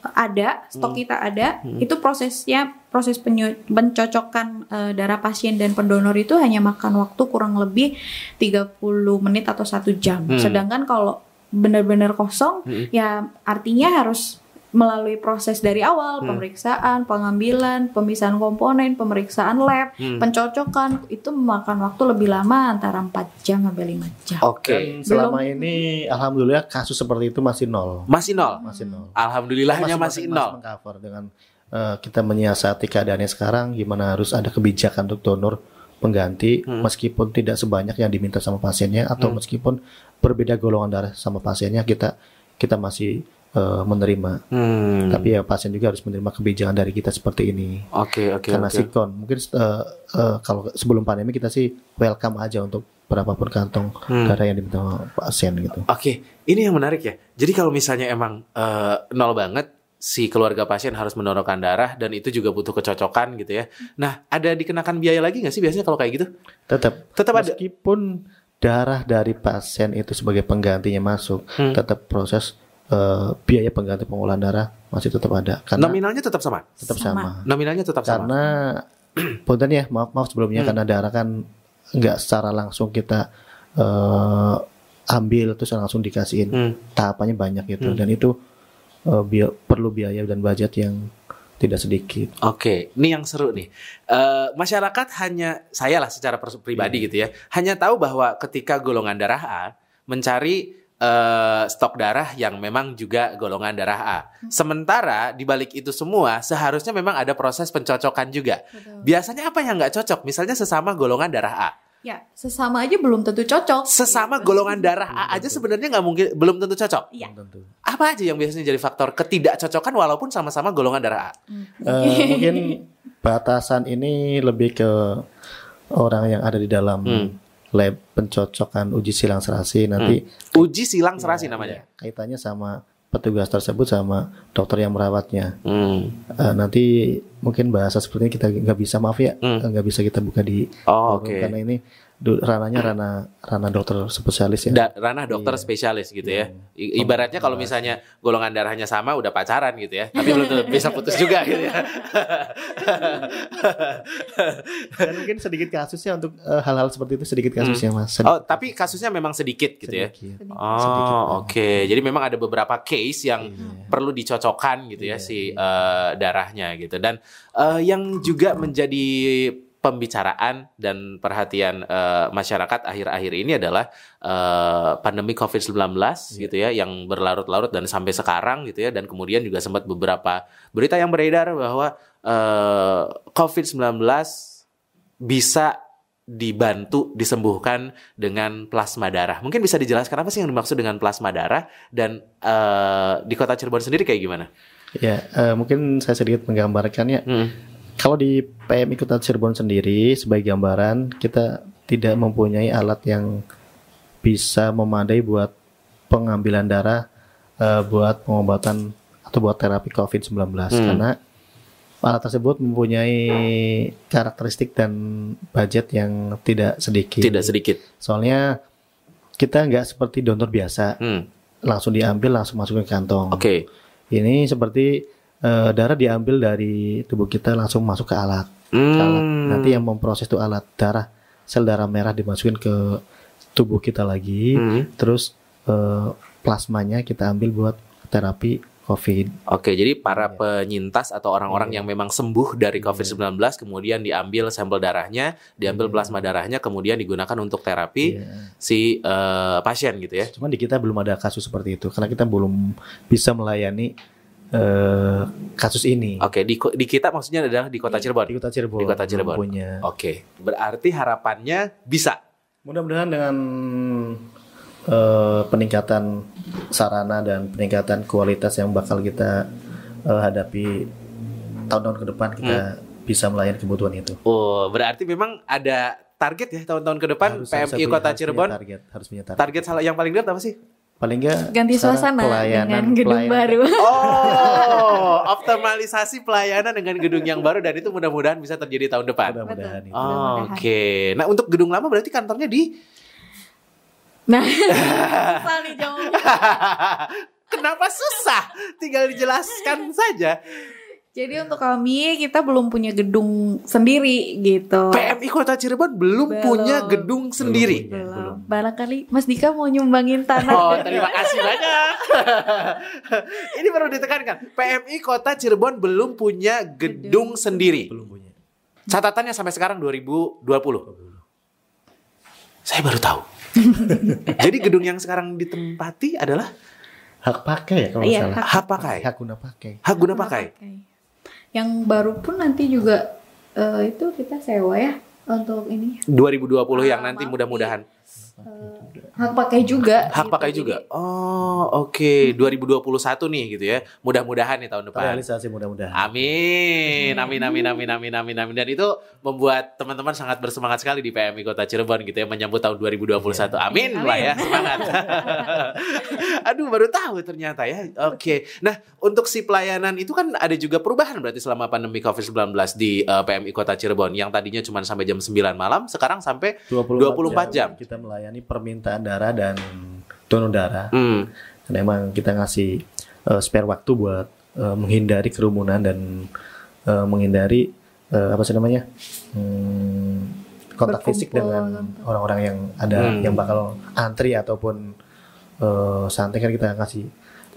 ada, stok Hmm. kita ada, itu prosesnya proses pencocokan eh, darah pasien dan pendonor itu hanya makan waktu kurang lebih 30 menit atau satu jam. Hmm. Sedangkan kalau benar-benar kosong, Hmm. ya artinya harus melalui proses dari awal Hmm. pemeriksaan, pengambilan, pemisahan komponen, pemeriksaan lab, Hmm. pencocokan itu memakan waktu lebih lama antara 4 jam sampai 5 jam. Oke. Dan selama ini alhamdulillah kasus seperti itu masih nol. Masih nol. Masih nol. Alhamdulillahnya masih, masih nol. mengcover dengan eh, kita menyiasati keadaannya sekarang gimana harus ada kebijakan untuk donor pengganti Hmm. meskipun tidak sebanyak yang diminta sama pasiennya atau meskipun berbeda golongan darah sama pasiennya kita kita masih eh, menerima Hmm. tapi ya pasien juga harus menerima kebijakan dari kita seperti ini Oke oke karena oke. sikon mungkin eh, eh, kalau sebelum pandemi kita sih welcome aja untuk berapapun kantong Hmm. darah yang diminta pasien gitu Oke, ini yang menarik ya. Jadi kalau misalnya emang eh, nol banget si keluarga pasien harus mendonorkan darah dan itu juga butuh kecocokan gitu ya. Nah, ada dikenakan biaya lagi nggak sih biasanya kalau kayak gitu? tetap Tetap ada. meskipun darah dari pasien itu sebagai penggantinya masuk Hmm. tetap proses eh, biaya pengganti pengolahan darah masih tetap ada karena Nominalnya tetap sama. tetap Sama. sama, Nominalnya tetap sama. karena punten ya maaf maaf sebelumnya Hmm. karena darah kan nggak secara langsung kita eh, ambil terus langsung dikasihin Hmm. tahapannya banyak gitu Hmm. dan itu eh, bia- perlu biaya dan budget yang tidak sedikit Oke, ini yang seru nih. Eh, masyarakat hanya saya lah secara pers- pribadi gitu ya, hanya tahu bahwa ketika golongan darah A mencari eh, stok darah yang memang juga golongan darah A. Sementara di balik itu semua seharusnya memang ada proses pencocokan juga. Biasanya apa yang nggak cocok? Misalnya sesama golongan darah A. Ya, sesama aja belum tentu cocok. Sesama golongan darah A aja sebenarnya nggak mungkin belum tentu cocok. Iya. Apa aja yang biasanya jadi faktor ketidakcocokan walaupun sama-sama golongan darah A? Eh, mungkin batasan ini lebih ke orang yang ada di dalam Hmm. Lab pencocokan uji silang serasi nanti Uji silang serasi namanya. ya, kaitannya sama petugas tersebut sama dokter yang merawatnya. Hmm. Eh, nanti mungkin bahasa seperti ini kita nggak bisa maaf ya Hmm. nggak bisa kita buka di Oh, oke. karena ini ranahnya ranah ranah dokter spesialis ya. Da- ranah dokter Iya. spesialis gitu ya. I- ibaratnya kalau misalnya golongan darahnya sama udah pacaran gitu ya. Tapi belum tentu bisa putus juga gitu ya. Dan mungkin sedikit kasusnya untuk eh, hal-hal seperti itu sedikit kasusnya mas. Sedikit. Oh, tapi kasusnya memang sedikit gitu ya. Sedikit. Oh, oke. Jadi memang ada beberapa case yang Iya. perlu dicocokkan gitu ya si eh, darahnya gitu. Dan eh, yang juga menjadi pembicaraan dan perhatian eh, masyarakat akhir-akhir ini adalah eh, pandemi COVID-19 gitu ya yang berlarut-larut dan sampai sekarang gitu ya dan kemudian juga sempat beberapa berita yang beredar bahwa eh, COVID-19 bisa dibantu disembuhkan dengan plasma darah. Mungkin bisa dijelaskan apa sih yang dimaksud dengan plasma darah dan eh, di kota Cirebon sendiri kayak gimana? Ya, eh, mungkin saya sedikit menggambarkannya. Hmm. Kalau di PMI Kota Cirebon sendiri sebagai gambaran kita tidak mempunyai alat yang bisa memadai buat pengambilan darah eh, buat pengobatan atau buat terapi COVID-19 Hmm. karena alat tersebut mempunyai karakteristik dan budget yang tidak sedikit. Tidak sedikit. Soalnya kita nggak seperti donor biasa Hmm. langsung diambil langsung masukin ke kantong. Oke. Ini seperti eh, darah diambil dari tubuh kita langsung masuk ke alat. Hmm. Alat. Nanti yang memproses itu alat darah sel darah merah dimasukin ke tubuh kita lagi. Hmm. Terus eh, plasmanya kita ambil buat terapi COVID. Oke, jadi para Iya. penyintas atau orang-orang yang memang sembuh dari COVID-19 kemudian diambil sampel darahnya, diambil plasma darahnya kemudian digunakan untuk terapi Iya. si eh, pasien gitu ya. Cuman di kita belum ada kasus seperti itu karena kita belum bisa melayani eh, kasus ini. Oke, di, di kita maksudnya adalah di Kota Cirebon. Di kota Cirebon. Di kota Cirebon. punya. Oke, berarti harapannya bisa. Mudah-mudahan dengan eh, peningkatan sarana dan peningkatan kualitas yang bakal kita eh, hadapi tahun-tahun ke depan kita bisa melayani kebutuhan itu. Oh, berarti memang ada target ya tahun-tahun ke depan Harus- harus PMI punya- Kota harus punya Cirebon. target, harus punya target. Target salah yang paling berat apa sih? Paling enggak Ganti suasana pelayanan- dengan gedung pelayanan- baru. Oh, optimalisasi pelayanan dengan gedung yang baru dan itu mudah-mudahan bisa terjadi tahun depan. Mudah-mudahan itu. Oh, Mudah-mudahan. Oke, nah untuk gedung lama berarti kantornya di Nah, susah nih jawabnya. Kenapa susah? Tinggal dijelaskan saja. Jadi untuk kami kita belum punya gedung sendiri gitu. PMI Kota Cirebon belum Belum. punya gedung sendiri. Belum. barangkali Mas Dika mau nyumbangin tanah. Oh, terima kasih banyak. Ini perlu ditekankan. PMI Kota Cirebon belum punya gedung sendiri. Belum punya. Catatannya sampai sekarang 2020. Saya baru tahu. Jadi gedung yang sekarang ditempati adalah Hak pakai ya kalau nggak Iya, salah. hak- hak pakai, Hak guna pakai. hak guna pakai. Yang baru pun nanti juga eh, itu kita sewa ya untuk ini 2020 yang Ah, nanti maaf mudah-mudahan eh, hak pakai juga. hak gitu. pakai juga. Oh, oke. 2021 nih gitu ya. Mudah-mudahan nih tahun depan. Realisasi mudah-mudahan. Amin, amin, amin, amin, amin, amin, amin. Dan itu membuat teman-teman sangat bersemangat sekali di PMI Kota Cirebon gitu ya menyambut tahun 2021. Amin Amin. lah ya, semangat. Aduh, baru tahu ternyata ya. Oke. Nah, untuk si pelayanan itu kan ada juga perubahan berarti selama pandemi Covid-19 di eh, PMI Kota Cirebon yang tadinya cuma sampai jam 9 malam, sekarang sampai 24 jam. Kita melayani permintaan darah dan donor darah. hmm, Dan emang kita ngasih eh, spare waktu buat eh, menghindari kerumunan dan eh, menghindari eh, apa sih namanya Hmm, kontak fisik Berkumpul, dengan kontak. orang-orang yang ada Hmm. yang bakal antri ataupun eh, santai kan kita ngasih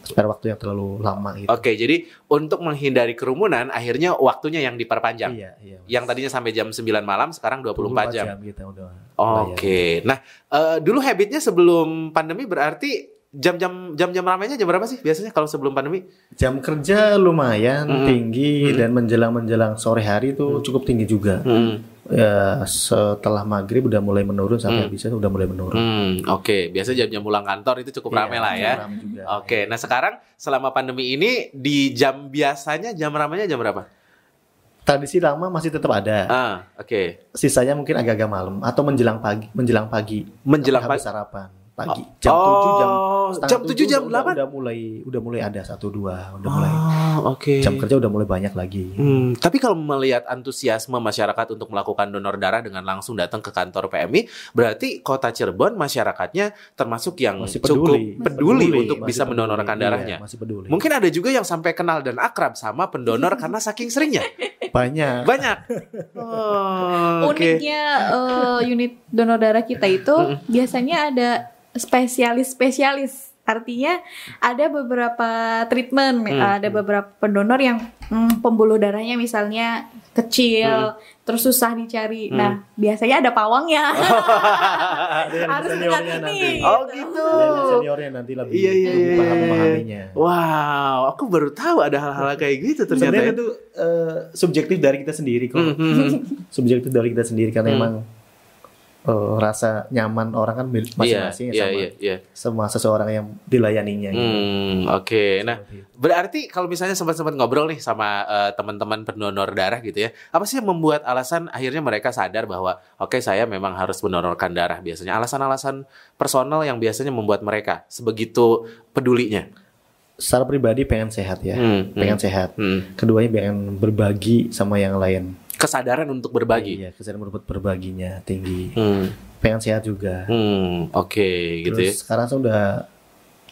spare waktu yang terlalu lama gitu. Oke, jadi untuk menghindari kerumunan akhirnya waktunya yang diperpanjang. Iya, iya. Yang tadinya sampai jam 9 malam sekarang 24 jam. kita udah. Oke. Nah, eh, dulu habitnya sebelum pandemi berarti jam-jam jam-jam ramainya jam berapa sih biasanya kalau sebelum pandemi? Jam kerja lumayan tinggi Mm. dan menjelang menjelang sore hari itu cukup tinggi juga. Ya, setelah maghrib udah mulai menurun sampai Mm. habisnya udah mulai menurun. Hmm, oke. Biasa jam-jam pulang kantor itu cukup Iya, ramai lah ya. Oke. Nah, sekarang selama pandemi ini di jam biasanya jam ramainya jam berapa? Tradisi lama masih tetap ada. Ah, oke. Sisanya mungkin agak-agak malam atau menjelang pagi, menjelang pagi. Menjelang pagi. sarapan pagi. Jam 7 jam setengah jam 7 jam udah- 8. Udah, mulai udah mulai ada satu dua, udah mulai Oh, oke. jam kerja udah mulai banyak lagi. Hmm, tapi kalau melihat antusiasme masyarakat untuk melakukan donor darah dengan langsung datang ke kantor PMI, berarti Kota Cirebon masyarakatnya termasuk yang Masih cukup peduli. peduli, Peduli, untuk masih bisa peduli. mendonorkan Iya, darahnya. masih peduli. Mungkin ada juga yang sampai kenal dan akrab sama pendonor karena saking seringnya. banyak. Banyak. Oh, oke. Uniknya eh, unit donor darah kita itu biasanya ada spesialis-spesialis. Artinya ada beberapa treatment, Hmm. ada beberapa pendonor yang hmm, pembuluh darahnya misalnya kecil, terus susah dicari. Hmm. Nah, biasanya ada pawangnya. Harus nanti. ini. Oh gitu. Yang seniornya nanti lebih Iya, iya, lebih iya, paham memahaminya. Wow, aku baru tahu ada hal-hal kayak gitu ternyata. Sebenarnya ya. itu eh, subjektif dari kita sendiri kok. Hmm, hmm, hmm. Subjektif dari kita sendiri karena Hmm. emang eh, rasa nyaman orang kan Iya, masing-masing iya, sama iya, iya. sama seseorang yang dilayaninya. gitu. Hmm, oke. Nah, Seperti itu. Berarti kalau misalnya sempat-sempat ngobrol nih sama eh, teman-teman pendonor darah gitu ya, apa sih yang membuat alasan akhirnya mereka sadar bahwa oke saya memang harus mendonorkan darah biasanya alasan-alasan personal yang biasanya membuat mereka sebegitu pedulinya. secara pribadi pengen sehat ya, Hmm, pengen hmm, sehat. hmm. Keduanya pengen berbagi sama yang lain. Kesadaran untuk berbagi. Iya, kesadaran berbagi berbaginya tinggi. Hmm, Pengen sehat juga. hmm, oke gitu ya. Terus sekarang saya udah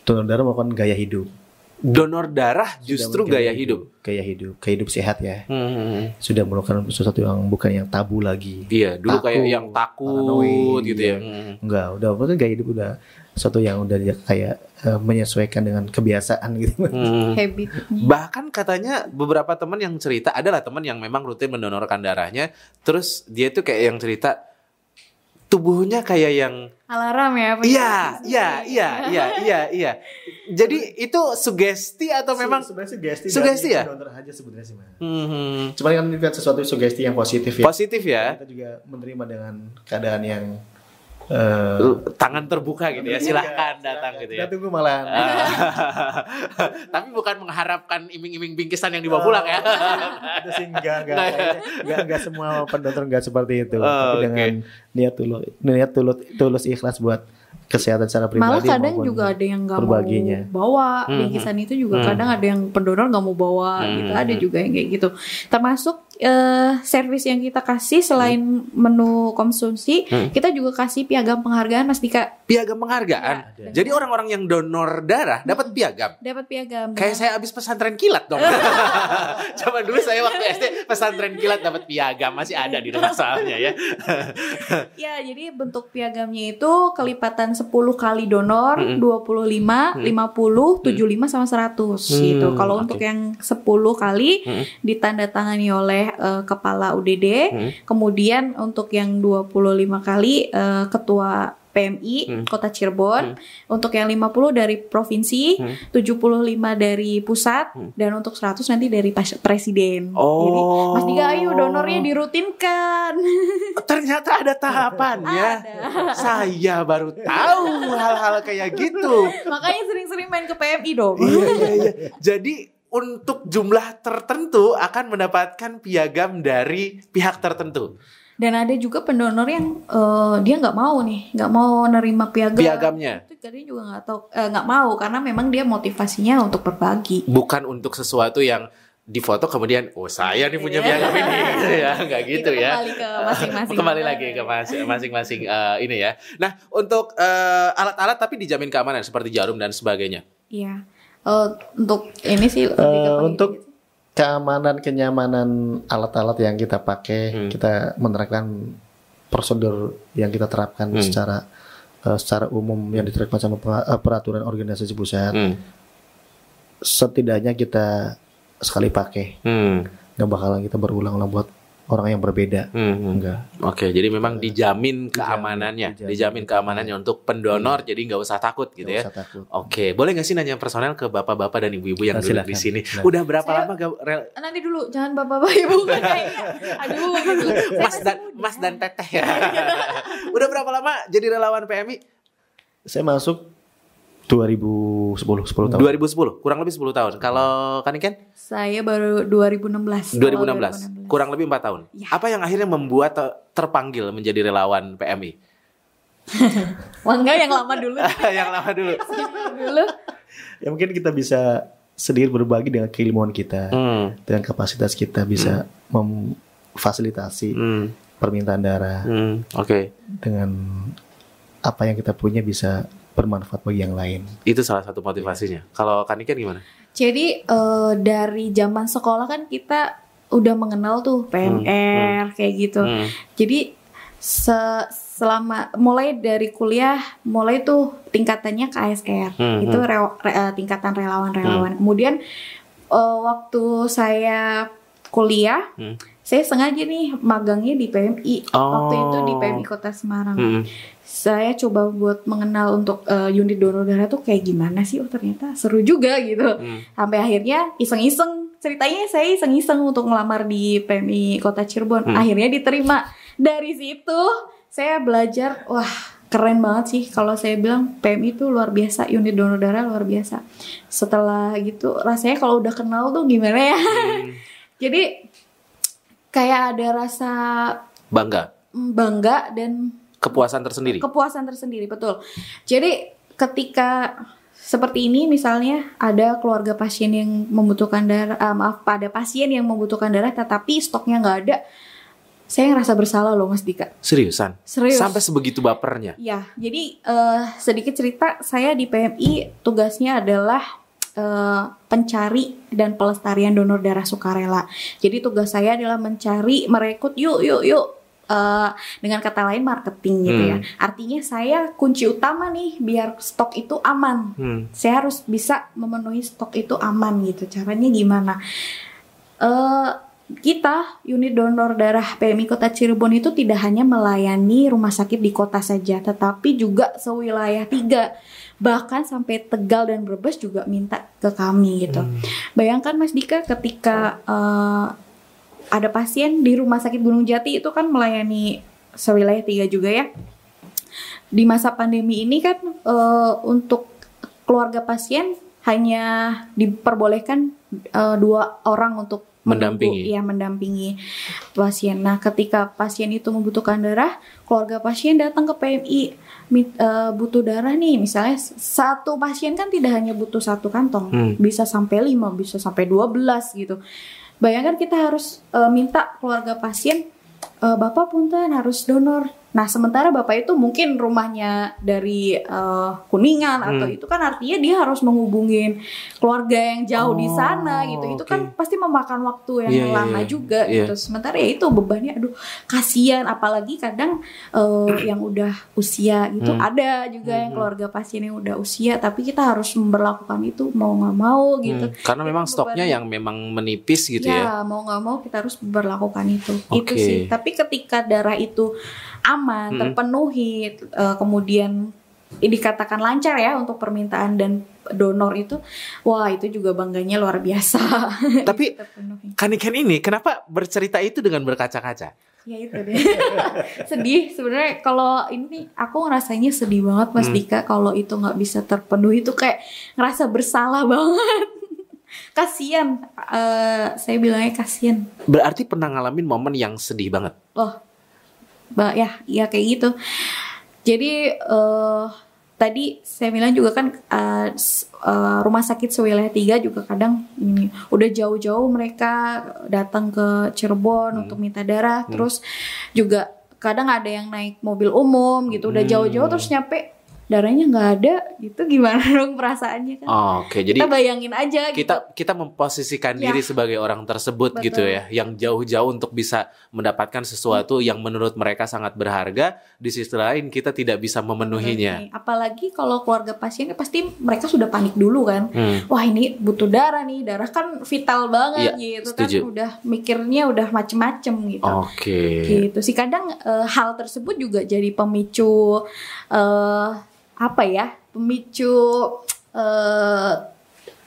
donor darah melakukan gaya hidup. Donor darah justru gaya hidup. Gaya hidup, gaya hidup sehat ya. Hmm. Sudah melakukan sesuatu yang bukan yang tabu lagi. Iya, dulu kayak Takut, yang takut paranoid, gitu ya. Hmm. Enggak, udah apa gaya hidup udah sesuatu yang udah kayak eh, menyesuaikan dengan kebiasaan gitu. Hmm. Habit. Bahkan katanya beberapa teman yang cerita adalah teman yang memang rutin mendonorkan darahnya, terus dia tuh kayak yang cerita tubuhnya kayak yang Alarm ya. iya, iya, iya, iya, iya, iya. Jadi itu sugesti atau memang sebenarnya sugesti Sugesti ya? aja sebenarnya sih, Mas. hmm, Cuman kan kan sesuatu sugesti yang positif ya. positif ya? Kita juga menerima dengan keadaan yang eh, Tangan terbuka gitu ya, silahkan datang gitu ya. Kita tunggu malah. Ah. Tapi bukan mengharapkan iming-iming bingkisan yang dibawa pulang ya. itu sih enggak enggak Nah. kayaknya enggak enggak semua pendonor enggak seperti itu Oh, tapi dengan niat tulus niat tulus tulus ikhlas buat kesehatan secara Malah pribadi kadang maupun juga ada yang nggak mau bawa Hmm. bingkisan itu juga Hmm. kadang ada yang pendonor nggak mau bawa Hmm. gitu ada juga yang kayak gitu termasuk eh, servis yang kita kasih selain menu konsumsi Hmm. kita juga kasih piagam penghargaan Mas Dika Piagam penghargaan. Ada. Jadi orang-orang yang donor darah dapat piagam. dapat piagam Kayak saya habis pesantren kilat dong. Zaman dulu saya waktu SD pesantren kilat dapat piagam masih ada di rumah soalnya ya. Ya, jadi bentuk piagamnya itu kelipatan 10 kali donor, Mm-mm. 25, 50, 75 sama 100 gitu. Hmm, Kalau oke. untuk yang 10 kali Mm-mm. ditandatangani oleh eh, kepala UDD, Hmm. kemudian untuk yang 25 kali eh, ketua PMI Hmm. Kota Cirebon, untuk yang 50 dari provinsi, Hmm. 75 dari pusat Hmm. dan untuk 100 nanti dari presiden. Oh. Jadi Mas Diga ayo donornya dirutinkan. Ternyata ada tahapannya. Saya baru tahu hal-hal kayak gitu. Makanya sering-sering main ke PMI dong. Iya iya iya. Jadi untuk jumlah tertentu akan mendapatkan piagam dari pihak tertentu. Dan ada juga pendonor yang eh, dia nggak mau nih, nggak mau nerima piagam. Piagamnya Itu juga nggak tahu, eh, nggak mau karena memang dia motivasinya untuk berbagi. bukan untuk sesuatu yang difoto kemudian oh saya nih punya piagam ini gitu ya nggak gitu Itu ya Kembali ke masing-masing. kembali lagi ke mas- masing-masing eh, ini ya nah untuk alat-alat tapi dijamin keamanan seperti jarum dan sebagainya Iya. Eh, untuk ini sih pakai untuk gitu. keamanan kenyamanan alat-alat yang kita pakai Hmm. kita menerapkan prosedur yang kita terapkan Hmm. secara eh, secara umum yang diterapkan sama pe- peraturan organisasi pusat Hmm. setidaknya kita sekali pakai Hmm. nggak bakalan kita berulang-ulang buat orang yang berbeda Hmm, hmm. enggak Oke, jadi memang dijamin keamanannya, dijamin. dijamin keamanannya untuk pendonor, jadi nggak usah takut gitu nggak ya. usah takut Oke, boleh nggak sih nanya personel ke bapak-bapak dan ibu-ibu yang Nah, duduk silakan, di sini? silakan. Udah berapa Saya- lama gak rel- nanti dulu jangan bapak-bapak ibu kan kayaknya aduh gitu. Mas dan muda. Mas dan Teteh ya. Udah berapa lama jadi relawan PMI? saya masuk 2010 10 tahun 2010, kurang lebih 10 tahun. Kalau Kaniken saya baru 2016 2016, kurang lebih 4 tahun. Ya. Apa yang akhirnya membuat ter- terpanggil menjadi relawan PMI? Wah enggak yang lama dulu yang lama dulu. dulu ya mungkin kita bisa sedikit berbagi dengan keilmuan kita Hmm. dengan kapasitas kita bisa memfasilitasi Hmm. permintaan darah Hmm. Oke. dengan apa yang kita punya bisa bermanfaat bagi yang lain. Itu salah satu motivasinya. Kalau Kaniken gimana? Jadi eh, dari zaman sekolah kan kita udah mengenal tuh PMR kayak gitu. Hmm. Jadi se- selama mulai dari kuliah mulai tuh tingkatannya KSR Hmm, itu re- re- eh, tingkatan relawan-relawan. Kemudian eh, waktu saya kuliah Hmm. saya sengaja nih magangnya di PMI waktu Oh. itu di PMI Kota Semarang. Hmm. Saya coba buat mengenal untuk eh, unit donor darah tuh kayak gimana sih? Oh ternyata seru juga gitu. Hmm. Sampai akhirnya iseng-iseng ceritanya saya iseng-iseng untuk ngelamar di PMI Kota Cirebon. Hmm. Akhirnya diterima. Dari situ saya belajar wah keren banget sih kalau saya bilang PMI itu luar biasa unit donor darah luar biasa. Setelah gitu rasanya kalau udah kenal tuh gimana ya? Hmm. Jadi kayak ada rasa Bangga, mm, bangga dan kepuasan tersendiri. kepuasan tersendiri betul. Jadi ketika seperti ini misalnya ada keluarga pasien yang membutuhkan darah, ah, maaf pada pasien yang membutuhkan darah tetapi stoknya nggak ada, saya ngerasa bersalah loh Mas Dika. Seriusan? Serius. Sampai sebegitu bapernya. Ya, jadi eh, sedikit cerita saya di PMI tugasnya adalah eh, pencari dan pelestarian donor darah sukarela. Jadi tugas saya adalah mencari, merekrut, yuk, yuk, yuk. Eh, dengan kata lain marketing gitu ya. Artinya saya kunci utama nih biar stok itu aman. Hmm. Saya harus bisa memenuhi stok itu aman gitu. Caranya gimana? Eh kita unit donor darah PMI Kota Cirebon itu tidak hanya melayani rumah sakit di kota saja, tetapi juga sewilayah tiga, bahkan sampai Tegal dan Brebes juga minta ke kami gitu. Bayangkan Mas Dika ketika eh, ada pasien di rumah sakit Gunung Jati itu kan melayani sewilayah tiga juga ya. Di masa pandemi ini kan eh, untuk keluarga pasien hanya diperbolehkan eh, dua orang untuk Mendampingi. Iya, mendampingi pasien. Nah, ketika pasien itu membutuhkan darah, keluarga pasien datang ke PMI mit- eh, butuh darah nih. Misalnya satu pasien kan tidak hanya butuh satu kantong, Hmm. bisa sampai 5, bisa sampai 12 gitu. Bayangkan kita harus eh, minta keluarga pasien, "Eh, Bapak punten harus donor. Nah, sementara bapak itu mungkin rumahnya dari eh, Kuningan atau Hmm. itu kan artinya dia harus menghubungin keluarga yang jauh di Oh, sana gitu. Itu kan pasti memakan waktu yang Iya, iya, lama iya. juga Iya. gitu. Sementara ya itu bebannya aduh kasihan apalagi kadang eh, yang udah usia gitu Hmm. ada juga yang Hmm. keluarga pasien yang udah usia tapi kita harus memperlakukan itu mau nggak mau gitu. Hmm, Karena Itu memang stoknya yang memang menipis gitu ya. mau nggak mau kita harus berlakukan itu. Itu Oke. sih. Tapi ketika darah itu aman, Mm-mm. terpenuhi, eh, kemudian dikatakan lancar ya untuk permintaan dan donor itu, wah itu juga bangganya luar biasa. Tapi. Kaniken ini kenapa bercerita itu dengan berkaca-kaca? Ya itu deh. sedih sebenarnya kalau ini aku ngerasanya sedih banget Mas Hmm. Dika kalau itu nggak bisa terpenuhi itu kayak ngerasa bersalah banget. kasian, eh, saya bilangnya kasian. Berarti pernah ngalamin momen yang sedih banget. Loh, Mbak ya, ya kayak gitu. Jadi eh tadi saya bilang juga kan s- eh, rumah sakit sewilayah tiga juga kadang ini udah jauh-jauh mereka datang ke Cirebon Hmm. untuk minta darah, terus juga kadang ada yang naik mobil umum gitu, udah Hmm. jauh-jauh terus nyampe darahnya nggak ada, gitu gimana dong perasaannya kan? Oke, jadi kita bayangin aja gitu. kita kita memposisikan Ya. diri sebagai orang tersebut Betul. gitu ya, yang jauh-jauh untuk bisa mendapatkan sesuatu yang menurut mereka sangat berharga. Di sisi lain kita tidak bisa memenuhinya. Apalagi kalau keluarga pasien pasti mereka sudah panik dulu kan. Hmm. Wah ini butuh darah nih, darah kan vital banget Iya, gitu setuju. kan. Udah mikirnya udah macem-macem gitu. Oke. Gitu sih kadang eh, hal tersebut juga jadi pemicu eh apa ya? Pemicu eh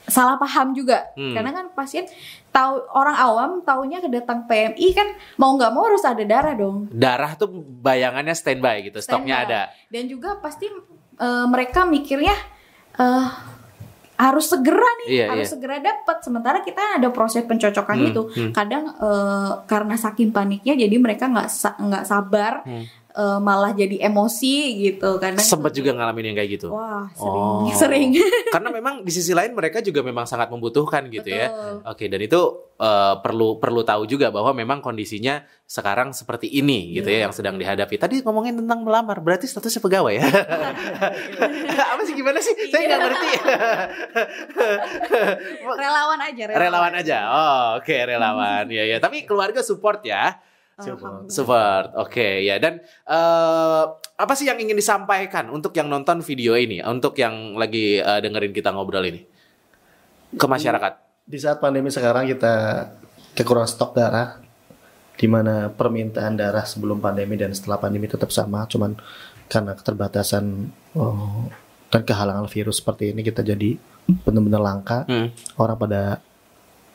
salah paham juga. Hmm. Karena kan pasien tahu orang awam taunya kedatang PMI kan mau nggak mau harus ada darah dong. Darah tuh bayangannya standby gitu, stoknya Standby. ada. Dan juga pasti eh, mereka mikirnya eh harus segera nih, Iya, harus iya. segera dapat. Sementara kita ada proses pencocokan Hmm, itu. hmm. Kadang eh, karena saking paniknya, jadi mereka nggak nggak sabar, Hmm. Eh, malah jadi emosi gitu. Kadang Sempat juga ngalamin yang kayak gitu. Wah, sering, Oh. sering. Karena memang di sisi lain mereka juga memang sangat membutuhkan gitu ya. Betul. Oke, dan itu eh, perlu perlu tahu juga bahwa memang kondisinya sekarang seperti ini gitu ya yang sedang dihadapi. Tadi ngomongin tentang melamar, berarti statusnya pegawai ya? Apa sih gimana sih? Saya nggak ngerti. Relawan aja, relawan. relawan aja. Oh, oke relawan. ya ya. Tapi keluarga support ya. Alhamdulillah. Support. Oke, ya. Dan eh, apa sih yang ingin disampaikan untuk yang nonton video ini, untuk yang lagi eh, dengerin kita ngobrol ini ke masyarakat? Di saat pandemi sekarang kita kekurangan stok darah, di mana permintaan darah sebelum pandemi dan setelah pandemi tetap sama, cuman karena keterbatasan oh, dan kehalangan virus seperti ini kita jadi benar-benar langka. Hmm. Orang pada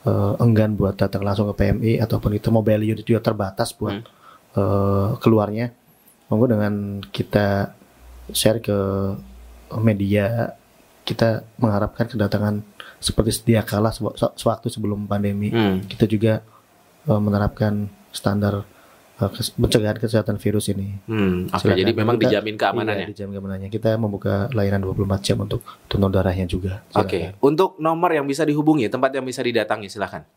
eh, enggan buat datang langsung ke PMI ataupun itu mobile unit juga terbatas buat eh, keluarnya. Monggo dengan kita share ke media kita mengharapkan kedatangan seperti sedia kala sewa- se- sewaktu sebelum pandemi. Hmm. Kita juga eh, menerapkan standar pencegahan kesehatan virus ini. Hmm. Silakan. Jadi memang Kita- dijamin keamanannya. Iya, dijamin keamanannya. Kita membuka layanan 24 jam untuk donor darahnya juga. Oke. Silakan. Untuk nomor yang bisa dihubungi, tempat yang bisa didatangi, silahkan.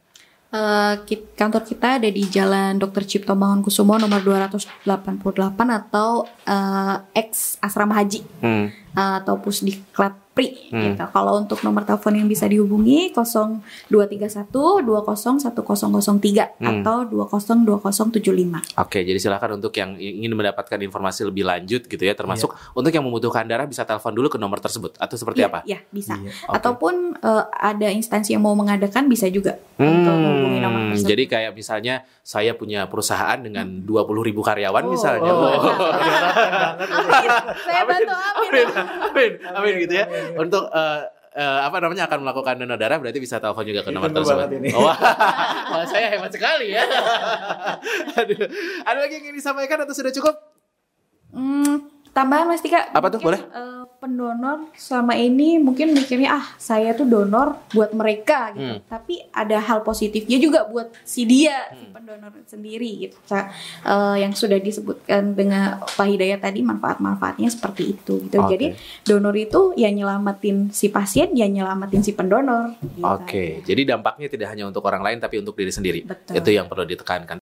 Eh, ki- kantor kita ada di Jalan Dr. Cipto Mangunkusumo nomor 288 atau eh, X Asrama Haji Hmm. Atau Pusdiklat Pri Hmm. gitu. Kalau untuk nomor telepon yang bisa dihubungi 0231 201003 Hmm. atau 202075. Oke, jadi silakan untuk yang ingin mendapatkan informasi lebih lanjut gitu ya, termasuk untuk yang membutuhkan darah bisa telepon dulu ke nomor tersebut atau seperti Iya, apa? Iya, bisa. Iya. Oke. Ataupun eh, ada instansi yang mau mengadakan bisa juga untuk menghubungi nomor Hmm, tersebut. jadi kayak misalnya saya punya perusahaan dengan 20 ribu karyawan Oh. misalnya. Oh, Oh. Amin. Saya bantu amin. amin, amin, gitu ya. Untuk eh, eh, apa namanya akan melakukan donor darah berarti bisa telepon juga ke nomor tersebut. Oh, wah, saya hebat sekali ya. Aduh, ada lagi yang ingin disampaikan atau sudah cukup? Hmm, tambahan Mas Tika. Apa tuh, boleh? eh, pendonor selama ini mungkin mikirnya ah saya tuh donor buat mereka gitu. Hmm. Tapi ada hal positifnya juga buat si dia si Hmm. pendonor sendiri gitu. Eh, yang sudah disebutkan dengan Pak Hidayat tadi manfaat-manfaatnya seperti itu gitu. Oke. Jadi donor itu ya nyelamatin si pasien, ya nyelamatin si pendonor. gitu. Oke, jadi dampaknya tidak hanya untuk orang lain tapi untuk diri sendiri. Betul. Itu yang perlu ditekankan.